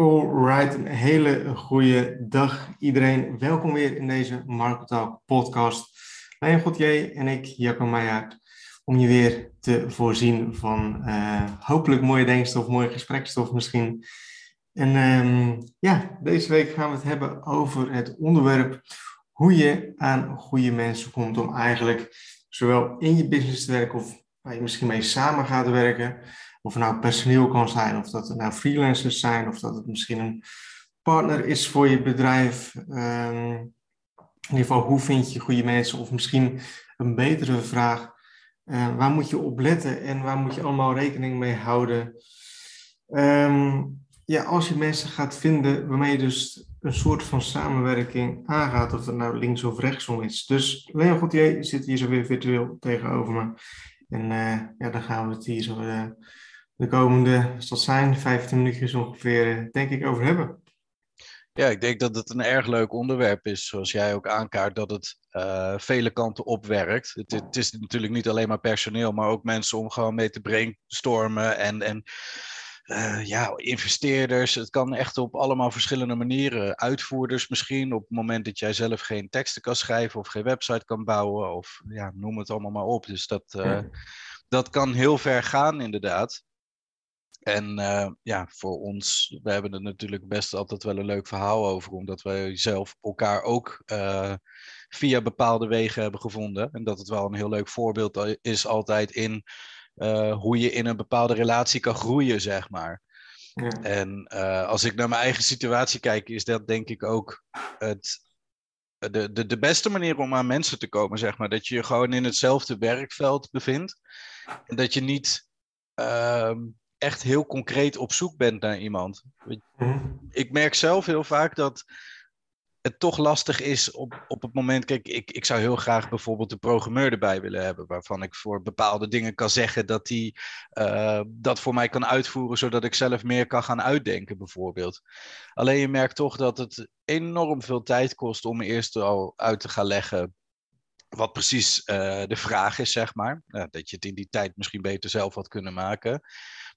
Alright, een hele goede dag iedereen. Welkom weer in deze Market Talk podcast. Lijn Gauthier en ik, Jacco Meijer, om je weer te voorzien van uh, hopelijk mooie denkstof, mooie gesprekstof misschien. En um, ja, deze week gaan we het hebben over het onderwerp hoe je aan goede mensen komt om eigenlijk zowel in je business te werken of waar je misschien mee samen gaat werken, of het nou personeel kan zijn, of dat het nou freelancers zijn, of dat het misschien een partner is voor je bedrijf. Um, in ieder geval, hoe vind je goede mensen? Of misschien een betere vraag, uh, waar moet je op letten en waar moet je allemaal rekening mee houden? Um, ja, als je mensen gaat vinden waarmee je dus een soort van samenwerking aangaat, of het nou links of rechtsom is. Dus Leon Gauthier zit hier zo weer virtueel tegenover me. En uh, ja, dan gaan we het hier zo uh, de komende, zal zijn, 15 minuutjes ongeveer, denk ik, over hebben. Ja, ik denk dat het een erg leuk onderwerp is, zoals jij ook aankaart, dat het uh, vele kanten opwerkt. Het, het, is natuurlijk niet alleen maar personeel, maar ook mensen om gewoon mee te brainstormen en, en uh, ja, investeerders. Het kan echt op allemaal verschillende manieren. Uitvoerders misschien, op het moment dat jij zelf geen teksten kan schrijven of geen website kan bouwen, of ja, noem het allemaal maar op. Dus dat, uh, dat kan heel ver gaan, inderdaad. En uh, ja, voor ons, we hebben er natuurlijk best altijd wel een leuk verhaal over, omdat wij zelf elkaar ook uh, via bepaalde wegen hebben gevonden. En dat het wel een heel leuk voorbeeld is altijd in uh, hoe je in een bepaalde relatie kan groeien, zeg maar. Ja. En als ik naar mijn eigen situatie kijk, is dat denk ik ook het, de, de, de beste manier om aan mensen te komen, zeg maar. Dat je je gewoon in hetzelfde werkveld bevindt. En dat je niet ehm, echt heel concreet op zoek bent naar iemand. Ik merk zelf heel vaak dat het toch lastig is op, op het moment. Kijk, ik, ik zou heel graag bijvoorbeeld een programmeur erbij willen hebben. Waarvan ik voor bepaalde dingen kan zeggen dat hij uh, dat voor mij kan uitvoeren. Zodat ik zelf meer kan gaan uitdenken, bijvoorbeeld. Alleen je merkt toch dat het enorm veel tijd kost om eerst al uit te gaan leggen. Wat precies uh, de vraag is, zeg maar. Uh, dat je het in die tijd misschien beter zelf had kunnen maken.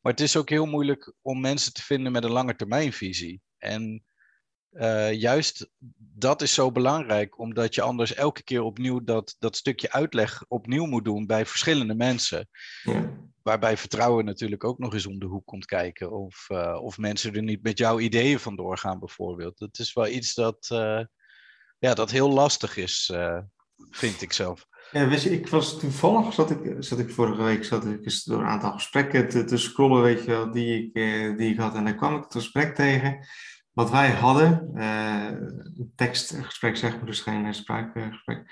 Maar het is ook heel moeilijk om mensen te vinden met een lange termijnvisie. En uh, juist dat is zo belangrijk, omdat je anders elke keer opnieuw dat, dat stukje uitleg opnieuw moet doen bij verschillende mensen. Ja. Waarbij vertrouwen natuurlijk ook nog eens om de hoek komt kijken. Of, uh, of mensen er niet met jouw ideeën vandoor gaan, bijvoorbeeld. Dat is wel iets dat, ja, dat heel lastig is, vind ik zelf. Ja, weet je, ik was toevallig, zat ik, zat ik vorige week zat ik eens door een aantal gesprekken te, te scrollen, weet je wel, die ik, die ik had. En daar kwam ik het gesprek tegen wat wij hadden, uh, een tekstgesprek zeg maar, dus geen spraakgesprek.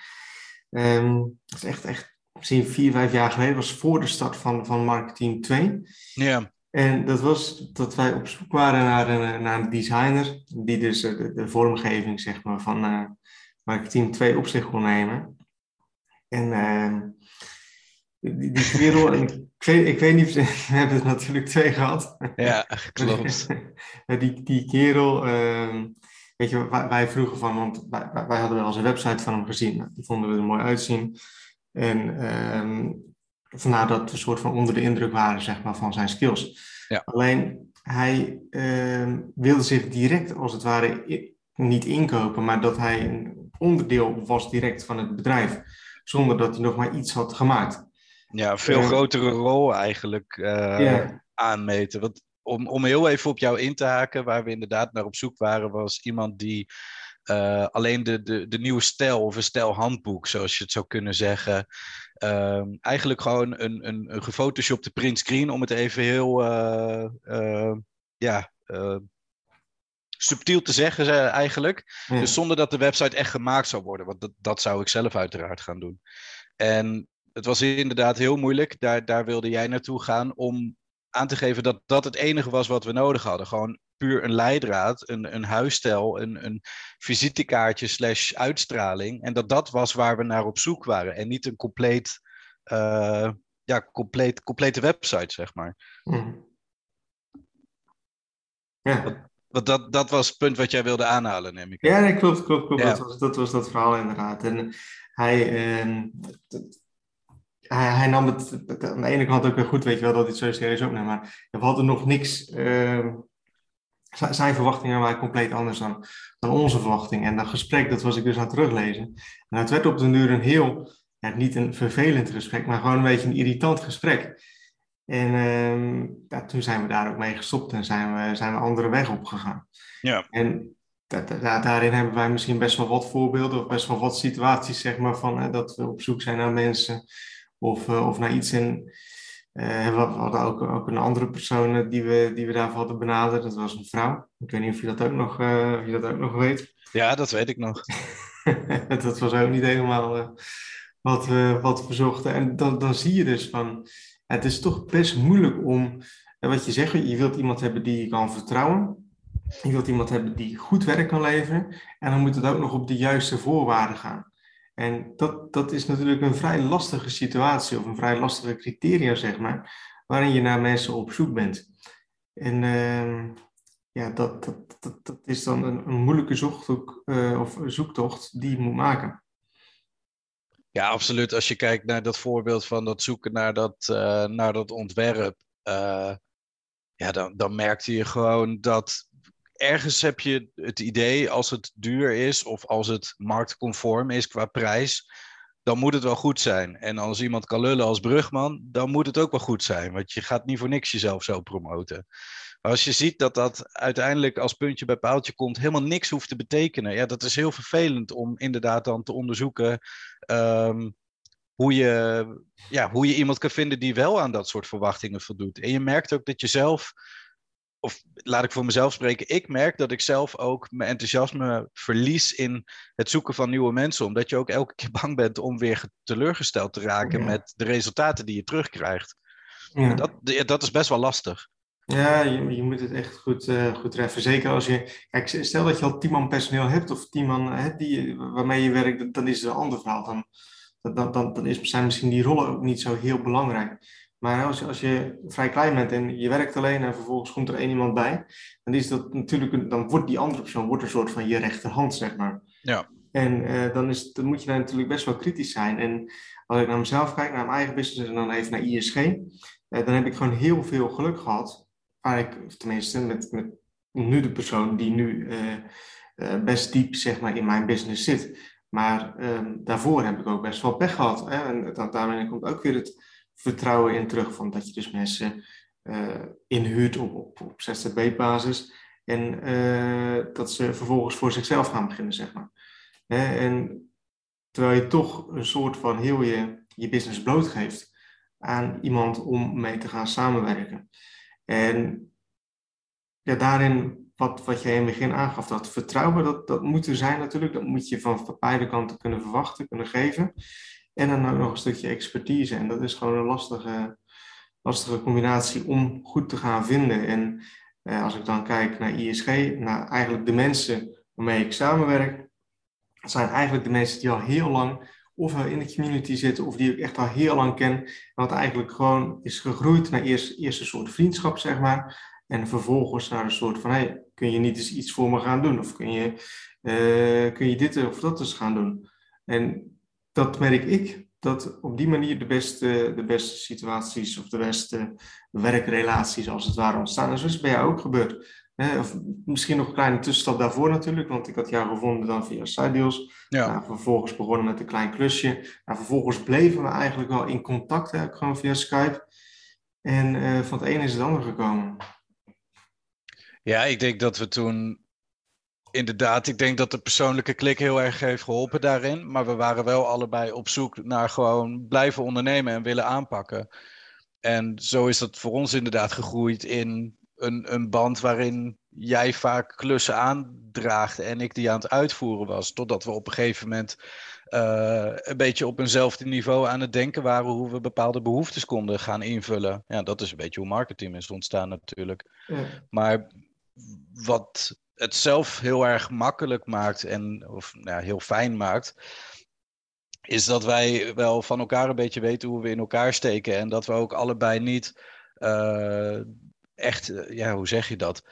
Um, dat is echt, echt misschien vier, vijf jaar geleden, was voor de start van, van Marketing 2. Ja. En dat was dat wij op zoek waren naar een, naar een designer, die dus de, de vormgeving zeg maar, van uh, Marketing 2 op zich kon nemen. En uh, die, die kerel, ik, weet, ik weet niet, we hebben er natuurlijk twee gehad. Ja, klopt. die, die kerel, uh, weet je, wij, wij, vroegen van, want wij, wij, hadden wel eens een website van hem gezien. Die vonden we er mooi uitzien. En uh, vandaar dat we een soort van onder de indruk waren, zeg maar, van zijn skills. Ja. Alleen, hij uh, wilde zich direct, als het ware, niet inkopen, maar dat hij een onderdeel was direct van het bedrijf, zonder dat hij nog maar iets had gemaakt. Ja, veel grotere rol eigenlijk uh, yeah. aanmeten. Want om, om heel even op jou in te haken, waar we inderdaad naar op zoek waren, was iemand die uh, alleen de, de, de nieuwe stijl of een stijlhandboek, zoals je het zou kunnen zeggen, uh, eigenlijk gewoon een, een, een gefotoshopte printscreen, om het even heel uh, ja, subtiel te zeggen eigenlijk. Ja. Dus zonder dat de website echt gemaakt zou worden, want dat, dat zou ik zelf uiteraard gaan doen. En het was inderdaad heel moeilijk. Daar, daar wilde jij naartoe gaan om aan te geven dat dat het enige was wat we nodig hadden. Gewoon puur een leidraad, een, een huisstijl, een, een visitekaartje slash uitstraling. En dat dat was waar we naar op zoek waren. En niet een compleet, uh, ja, compleet, complete website, zeg maar. Mm. Ja. Want, dat, dat was het punt wat jij wilde aanhalen, neem ik. Ja, nee, klopt, klopt, klopt. Ja. Dat, was, dat was dat verhaal inderdaad. En hij, uh, hij, hij, nam het aan de ene kant ook weer goed, weet je wel, dat hij het zo serieus opneemt. Maar we hadden nog niks, uh, zijn verwachtingen waren compleet anders dan, dan onze verwachtingen. En dat gesprek, dat was ik dus aan het teruglezen. En het werd op de duur een heel, ja, niet een vervelend gesprek, maar gewoon een beetje een irritant gesprek. En ehm, ja, toen zijn we daar ook mee gestopt en zijn we, zijn we andere weg opgegaan. Ja. En daarin hebben wij misschien best wel wat voorbeelden of best wel wat situaties, zeg maar, van dat we op zoek zijn naar mensen of, uh, of naar iets. En uh, we hadden ook, ook een andere persoon die we, die we daarvoor hadden benaderd. Dat was een vrouw. Ik weet niet of je dat ook nog, of je dat ook nog weet. Ja, dat weet ik nog. dat was ook niet helemaal wat, we, wat we zochten. En dan, dan zie je dus van, het is toch best moeilijk om, wat je zegt, je wilt iemand hebben die je kan vertrouwen. Je wilt iemand hebben die goed werk kan leveren. En dan moet het ook nog op de juiste voorwaarden gaan. En dat, dat is natuurlijk een vrij lastige situatie of een vrij lastige criteria, zeg maar, waarin je naar mensen op zoek bent. En uh, ja, dat, dat, dat, is dan een, moeilijke zoektocht, uh, of zoektocht die je moet maken. Ja, absoluut. Als je kijkt naar dat voorbeeld van dat zoeken naar dat, uh, naar dat ontwerp, ja, dan, dan merkte je gewoon dat ergens heb je het idee, als het duur is of als het marktconform is qua prijs, dan moet het wel goed zijn. En als iemand kan lullen als brugman, dan moet het ook wel goed zijn. Want je gaat niet voor niks jezelf zo promoten. Als je ziet dat dat uiteindelijk als puntje bij paaltje komt, helemaal niks hoeft te betekenen. Ja, dat is heel vervelend om inderdaad dan te onderzoeken um, hoe, je, ja, hoe je iemand kan vinden die wel aan dat soort verwachtingen voldoet. En je merkt ook dat je zelf of laat ik voor mezelf spreken, ik merk dat ik zelf ook mijn enthousiasme verlies in het zoeken van nieuwe mensen. Omdat je ook elke keer bang bent om weer teleurgesteld te raken met de resultaten die je terugkrijgt. Ja. Dat, dat is best wel lastig. Ja, je, je moet het echt goed, uh, goed treffen. Zeker als je. Kijk, stel dat je al tien man personeel hebt of tien man hè, die, waarmee je werkt, dan is het een ander verhaal. Dan, dan, dan, dan is, zijn misschien die rollen ook niet zo heel belangrijk. Maar als, als je vrij klein bent en je werkt alleen en vervolgens komt er één iemand bij, dan is dat natuurlijk, dan wordt die andere persoon wordt een soort van je rechterhand, zeg maar. Ja. En uh, dan, is, dan moet je daar natuurlijk best wel kritisch zijn. En als ik naar mezelf kijk, naar mijn eigen business en dan even naar ISG, uh, eh, dan heb ik gewoon heel veel geluk gehad. Waar ik, tenminste, met, met nu de persoon die nu uh, best diep zeg maar, in mijn business zit. Maar ehm, daarvoor heb ik ook best wel pech gehad. Hè? En dan, daarmee komt ook weer het vertrouwen in terug. Van dat je dus mensen uh, inhuurt op, op, op ZZB-basis. En uh, dat ze vervolgens voor zichzelf gaan beginnen, zeg maar. Hè? En terwijl je toch een soort van heel je, je business blootgeeft aan iemand om mee te gaan samenwerken. En ja, daarin, wat, wat jij in het begin aangaf, dat vertrouwen, dat, dat moet er zijn natuurlijk. Dat moet je van beide kanten kunnen verwachten, kunnen geven. En dan ook nog een stukje expertise. En dat is gewoon een lastige, lastige combinatie om goed te gaan vinden. En eh, als ik dan kijk naar ISG, naar eigenlijk de mensen waarmee ik samenwerk, zijn eigenlijk de mensen die al heel lang ofwel in de community zitten of die ik echt al heel lang ken. En wat eigenlijk gewoon is gegroeid naar eerst, een soort vriendschap, zeg maar. En vervolgens naar een soort van, hey, kun je niet eens iets voor me gaan doen? Of kun je, uh, kun je dit of dat eens gaan doen? En dat merk ik, dat op die manier de beste, de beste situaties of de beste werkrelaties als het ware ontstaan. En zo is het bij jou ook gebeurd. Of misschien nog een kleine tussenstap daarvoor natuurlijk, want ik had jou gevonden dan via Sideals. Ja. Nou, vervolgens begonnen met een klein klusje. Nou, vervolgens bleven we eigenlijk wel in contact, hè, gewoon via Skype. En uh, van het ene is het ander gekomen. Ja, ik denk dat we toen inderdaad, ik denk dat de persoonlijke klik heel erg heeft geholpen daarin. Maar we waren wel allebei op zoek naar gewoon blijven ondernemen en willen aanpakken. En zo is dat voor ons inderdaad gegroeid in een, een band waarin jij vaak klussen aandraagde en ik die aan het uitvoeren was. Totdat we op een gegeven moment uh, een beetje op eenzelfde niveau aan het denken waren hoe we bepaalde behoeftes konden gaan invullen. Ja, dat is een beetje hoe marketing is ontstaan natuurlijk. Ja. Maar wat het zelf heel erg makkelijk maakt en of nou, heel fijn maakt, is dat wij wel van elkaar een beetje weten hoe we in elkaar steken en dat we ook allebei niet uh, echt, eh, ja, hoe zeg je dat?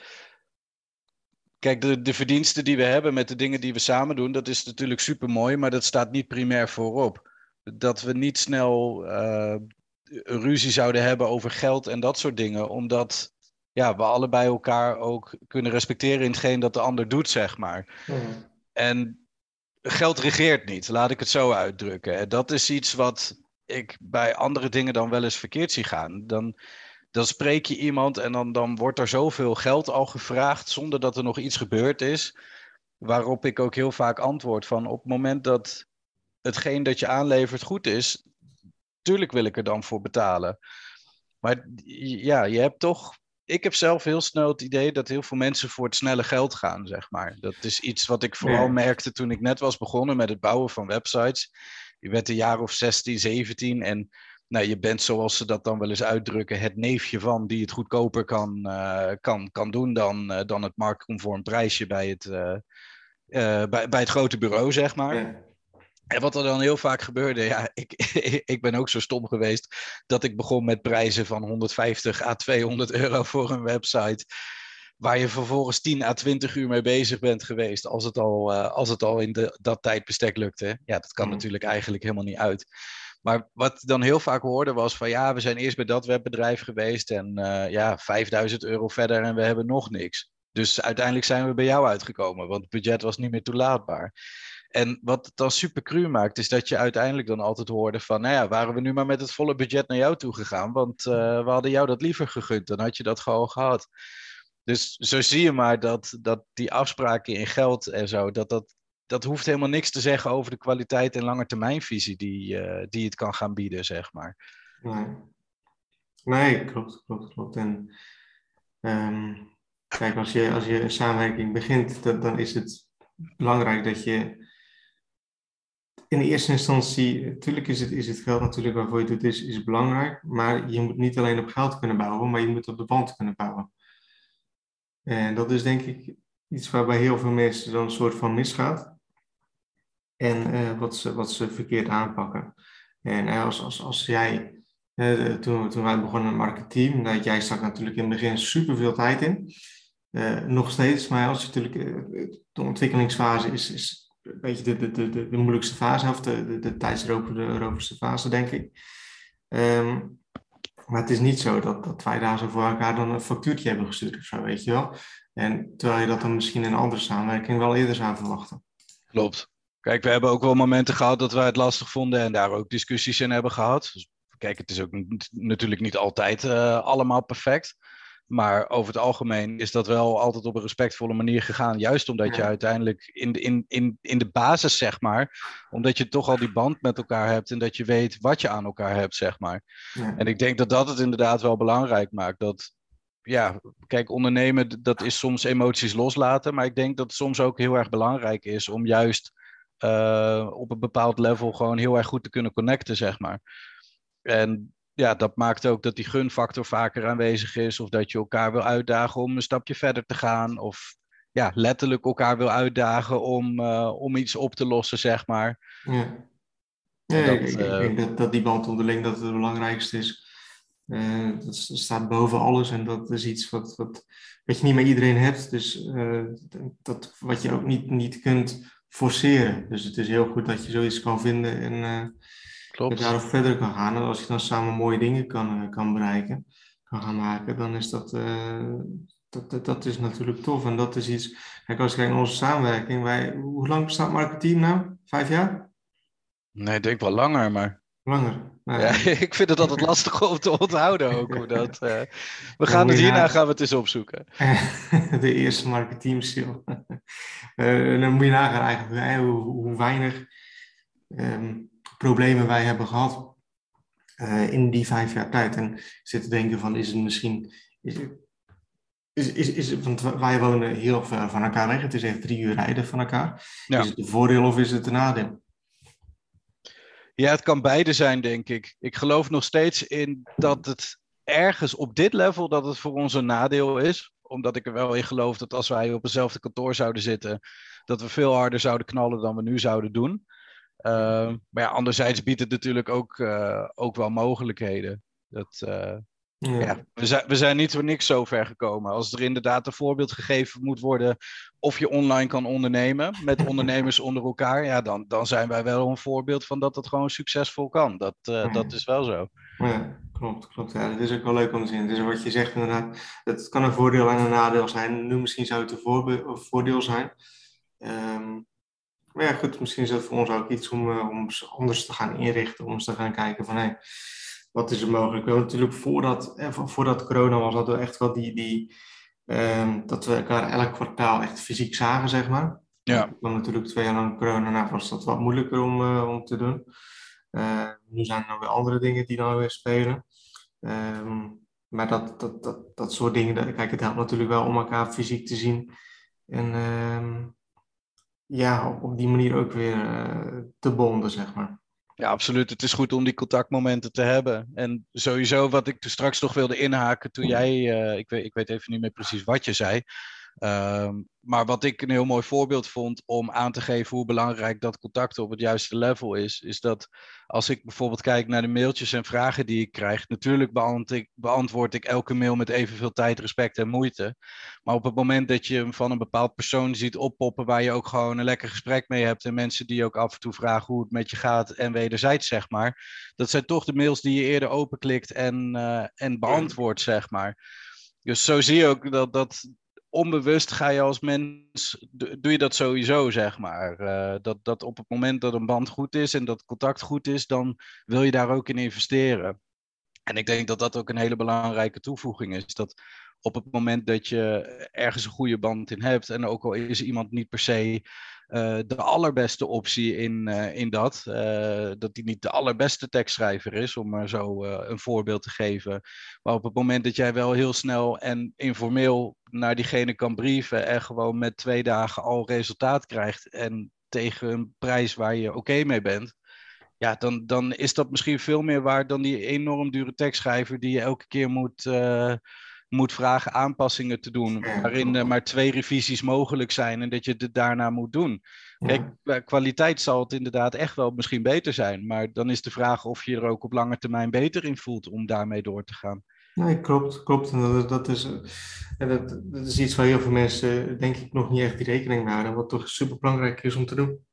Kijk, de, de verdiensten die we hebben met de dingen die we samen doen, dat is natuurlijk super mooi, maar dat staat niet primair voorop. Dat we niet snel uh, ruzie zouden hebben over geld en dat soort dingen, omdat ja, we allebei elkaar ook kunnen respecteren in hetgeen dat de ander doet, zeg maar. En geld regeert niet, laat ik het zo uitdrukken. Dat is iets wat ik bij andere dingen dan wel eens verkeerd zie gaan. Dan, dan spreek je iemand en dan, dan wordt er zoveel geld al gevraagd zonder dat er nog iets gebeurd is. Waarop ik ook heel vaak antwoord van op het moment dat hetgeen dat je aanlevert goed is, tuurlijk wil ik er dan voor betalen. Maar ja, je hebt toch. Ik heb zelf heel snel het idee dat heel veel mensen voor het snelle geld gaan, zeg maar. Dat is iets wat ik vooral merkte toen ik net was begonnen met het bouwen van websites. Je bent een jaar of 16, 17 en nou, je bent, zoals ze dat dan wel eens uitdrukken, het neefje van die het goedkoper kan, uh, kan, kan doen dan, uh, dan het marktconform prijsje bij het, uh, bij, bij het grote bureau, zeg maar. Ja. En wat er dan heel vaak gebeurde, ja, ik, ik ben ook zo stom geweest dat ik begon met prijzen van 150 à 200 euro voor een website. Waar je vervolgens 10 à 20 uur mee bezig bent geweest, als het al, uh, als het al in de, dat tijdbestek lukte. Ja, dat kan mm. natuurlijk eigenlijk helemaal niet uit. Maar wat dan heel vaak hoorde was van ja, we zijn eerst bij dat webbedrijf geweest en uh, ja, 5000 euro verder en we hebben nog niks. Dus uiteindelijk zijn we bij jou uitgekomen, want het budget was niet meer toelaatbaar. En wat het dan super cru maakt, is dat je uiteindelijk dan altijd hoorde van, nou ja, waren we nu maar met het volle budget naar jou toe gegaan, want uh, we hadden jou dat liever gegund, dan had je dat gewoon gehad. Dus zo zie je maar dat, dat die afspraken in geld en zo, dat, dat, dat hoeft helemaal niks te zeggen over de kwaliteit en langetermijnvisie die, uh, die het kan gaan bieden, zeg maar. Nee, nee klopt, klopt, klopt. En um, kijk, als je, als je een samenwerking begint, dan is het belangrijk dat je in de eerste instantie, natuurlijk is het, is het geld natuurlijk waarvoor je het doet, is, is belangrijk. Maar je moet niet alleen op geld kunnen bouwen, maar je moet op de band kunnen bouwen. En dat is denk ik iets waarbij heel veel mensen dan een soort van misgaat. En uh, wat, ze, wat ze verkeerd aanpakken. En uh, als, als, als jij, uh, toen, toen wij begonnen met marketing, dat jij stak natuurlijk in het begin super veel tijd in. nog steeds, maar als je natuurlijk, de ontwikkelingsfase is, is een beetje de, de, de, de, moeilijkste fase, of de, de, de tijdsroverste fase, denk ik. Um, maar het is niet zo dat, dat wij daar zo voor elkaar dan een factuurtje hebben gestuurd of zo, weet je wel. En terwijl je dat dan misschien in een andere samenwerking wel eerder zou verwachten. Klopt. Kijk, we hebben ook wel momenten gehad dat wij het lastig vonden en daar ook discussies in hebben gehad. Dus, kijk, het is ook natuurlijk niet altijd uh, allemaal perfect. Maar over het algemeen is dat wel altijd op een respectvolle manier gegaan. Juist omdat je uiteindelijk in de, in, in, in de basis, zeg maar, omdat je toch al die band met elkaar hebt en dat je weet wat je aan elkaar hebt, zeg maar. Ja. En ik denk dat dat het inderdaad wel belangrijk maakt. Dat, ja, kijk, ondernemen, dat is soms emoties loslaten. Maar ik denk dat het soms ook heel erg belangrijk is om juist uh, op een bepaald level gewoon heel erg goed te kunnen connecten, zeg maar. En ja, dat maakt ook dat die gunfactor vaker aanwezig is. Of dat je elkaar wil uitdagen om een stapje verder te gaan. Of ja, letterlijk elkaar wil uitdagen om, uh, om iets op te lossen, zeg maar. Ja, ja dat, ik, ik, uh, denk dat, dat die band onderling dat het belangrijkste is. Uh, dat staat boven alles en dat is iets wat, wat, wat je niet met iedereen hebt. Dus dat, wat je ook niet, niet kunt forceren. Dus het is heel goed dat je zoiets kan vinden en Klopt. dat daarop verder kan gaan. En als je dan samen mooie dingen kan, eh, kan bereiken, kan gaan maken, dan is dat, uh, dat, dat, dat, is natuurlijk tof. En dat is iets, kijk, als ik kijk naar onze samenwerking, wij, hoe lang bestaat Marketing nou? Vijf jaar? Nee, ik denk wel langer, maar... Langer? Nou, ja, ik vind het altijd lastig om te onthouden ook. Hoe dat, uh, we gaan het hierna gaan we het eens opzoeken. De eerste marketing uh, dan moet je nagaan eigenlijk hoe, hoe weinig um, problemen wij hebben gehad uh, in die vijf jaar tijd. En zit te denken van, is het misschien... Is is, is, is want wij wonen heel ver van elkaar weg. Het is echt drie uur rijden van elkaar. Ja. Is het een voordeel of is het een nadeel? Ja, het kan beide zijn, denk ik. Ik geloof nog steeds in dat het ergens op dit level dat het voor ons een nadeel is. Omdat ik er wel in geloof dat als wij op hetzelfde kantoor zouden zitten, dat we veel harder zouden knallen dan we nu zouden doen. Uh, maar ja, anderzijds biedt het natuurlijk ook, uh, ook wel mogelijkheden. Dat, uh, Ja. we, zijn, we zijn niet voor niks zo ver gekomen. Als er inderdaad een voorbeeld gegeven moet worden of je online kan ondernemen met ondernemers onder elkaar, ja, dan, dan zijn wij wel een voorbeeld van dat het gewoon succesvol kan. Dat, uh, dat is wel zo. Ja, klopt, klopt. Ja, dat is ook wel leuk om te zien. Dus wat je zegt inderdaad, het kan een voordeel en een nadeel zijn. Nu misschien zou het een voordeel zijn. Um, maar ja, goed, misschien is dat voor ons ook iets om, uh, om anders te gaan inrichten, om eens te gaan kijken van hé, hey, wat is er mogelijk? We natuurlijk voordat, eh, voordat corona was, hadden we echt wel die, die um, dat we elkaar elk kwartaal echt fysiek zagen, zeg maar. Ja. Dan natuurlijk twee jaar lang corona, nou was dat wat moeilijker om, uh, om te doen. Uh, nu zijn er weer andere dingen die dan weer spelen. Um, maar dat, dat, dat, dat soort dingen, kijk, het helpt natuurlijk wel om elkaar fysiek te zien. En um, ja, op die manier ook weer uh, te bonden, zeg maar. Ja, absoluut. Het is goed om die contactmomenten te hebben. En sowieso wat ik er straks nog wilde inhaken toen jij, uh, ik, weet, ik weet even niet meer precies wat je zei, Um, maar wat ik een heel mooi voorbeeld vond om aan te geven hoe belangrijk dat contact op het juiste level is, is dat als ik bijvoorbeeld kijk naar de mailtjes en vragen die ik krijg, natuurlijk beantwoord ik, beantwoord ik elke mail met evenveel tijd, respect en moeite. Maar op het moment dat je hem van een bepaald persoon ziet oppoppen waar je ook gewoon een lekker gesprek mee hebt en mensen die ook af en toe vragen hoe het met je gaat en wederzijds zeg maar, dat zijn toch de mails die je eerder openklikt en, uh, en beantwoordt zeg maar. Dus zo zie je ook dat, dat, onbewust ga je als mens, doe je dat sowieso, zeg maar. Uh, dat, dat op het moment dat een band goed is en dat contact goed is, dan wil je daar ook in investeren. En ik denk dat dat ook een hele belangrijke toevoeging is. Dat op het moment dat je ergens een goede band in hebt, en ook al is iemand niet per se uh, de allerbeste optie in, uh, in dat, uh, dat hij niet de allerbeste tekstschrijver is, om maar zo een voorbeeld te geven. Maar op het moment dat jij wel heel snel en informeel naar diegene kan brieven en gewoon met twee dagen al resultaat krijgt en tegen een prijs waar je oké mee bent, ja, dan, dan is dat misschien veel meer waard dan die enorm dure tekstschrijver die je elke keer moet moet vragen aanpassingen te doen, waarin er maar twee revisies mogelijk zijn en dat je het daarna moet doen. Kijk, qua kwaliteit zal het inderdaad echt wel misschien beter zijn, maar dan is de vraag of je er ook op lange termijn beter in voelt om daarmee door te gaan. Nee, klopt, klopt. En dat, dat, is, dat, dat is iets waar heel veel mensen, denk ik, nog niet echt die rekening mee houden, wat toch super belangrijk is om te doen.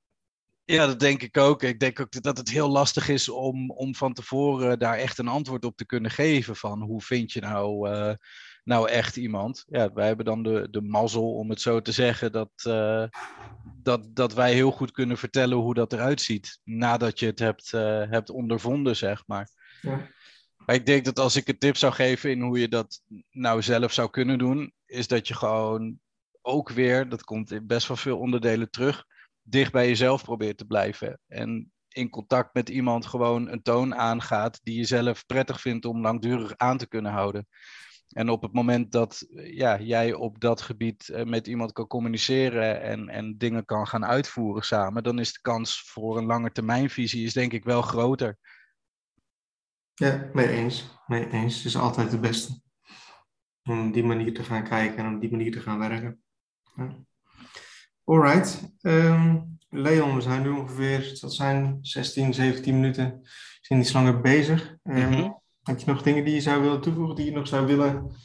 Ja, dat denk ik ook. Ik denk ook dat het heel lastig is om, om van tevoren daar echt een antwoord op te kunnen geven. Van hoe vind je nou, uh, nou echt iemand? Ja, wij hebben dan de, de mazzel, om het zo te zeggen, dat, uh, dat, dat wij heel goed kunnen vertellen hoe dat eruit ziet. Nadat je het hebt, uh, hebt ondervonden, zeg maar. Ja. Maar ik denk dat als ik een tip zou geven in hoe je dat nou zelf zou kunnen doen, is dat je gewoon ook weer, dat komt in best wel veel onderdelen terug dicht bij jezelf probeert te blijven. En in contact met iemand gewoon een toon aangaat die je zelf prettig vindt om langdurig aan te kunnen houden. En op het moment dat ja, jij op dat gebied eh, met iemand kan communiceren en, en dingen kan gaan uitvoeren samen, dan is de kans voor een lange termijnvisie is denk ik wel groter. Ja, mee eens. Mee eens. Het is altijd het beste. Om die manier te gaan kijken en op die manier te gaan werken. Ja. Alright. Um, Leon, we zijn nu ongeveer, dat zijn 16, 17 minuten, zijn iets langer bezig. Um, mm -hmm. Heb je nog dingen die je zou willen toevoegen, die je nog zou willen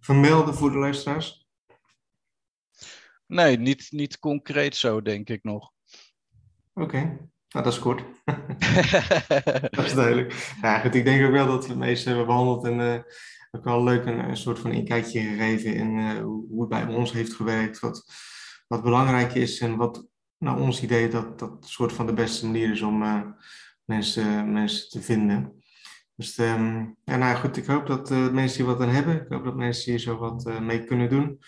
vermelden voor de luisteraars? Nee, niet, niet concreet zo, denk ik nog. Oké, okay. nou, dat is kort. dat is duidelijk. Goed, ik denk ook wel dat we het meeste hebben behandeld en uh, ook wel leuk een, een, soort van inkijkje gegeven in uh, hoe, het bij ons heeft gewerkt. Wat, wat belangrijk is en wat naar ons idee dat dat soort van de beste manier is om uh, mensen, mensen te vinden. Dus um, ja, nou goed, ik hoop dat uh, mensen hier wat aan hebben. Ik hoop dat mensen hier zo wat uh, mee kunnen doen.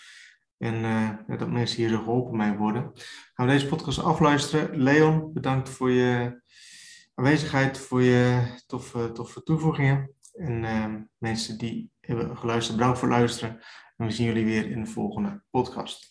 En ja, dat mensen hier zo geholpen mee worden. Gaan we deze podcast afluisteren. Leon, bedankt voor je aanwezigheid, voor je toffe, toffe toevoegingen. En ehm, mensen die hebben geluisterd, bedankt voor het luisteren. En we zien jullie weer in de volgende podcast.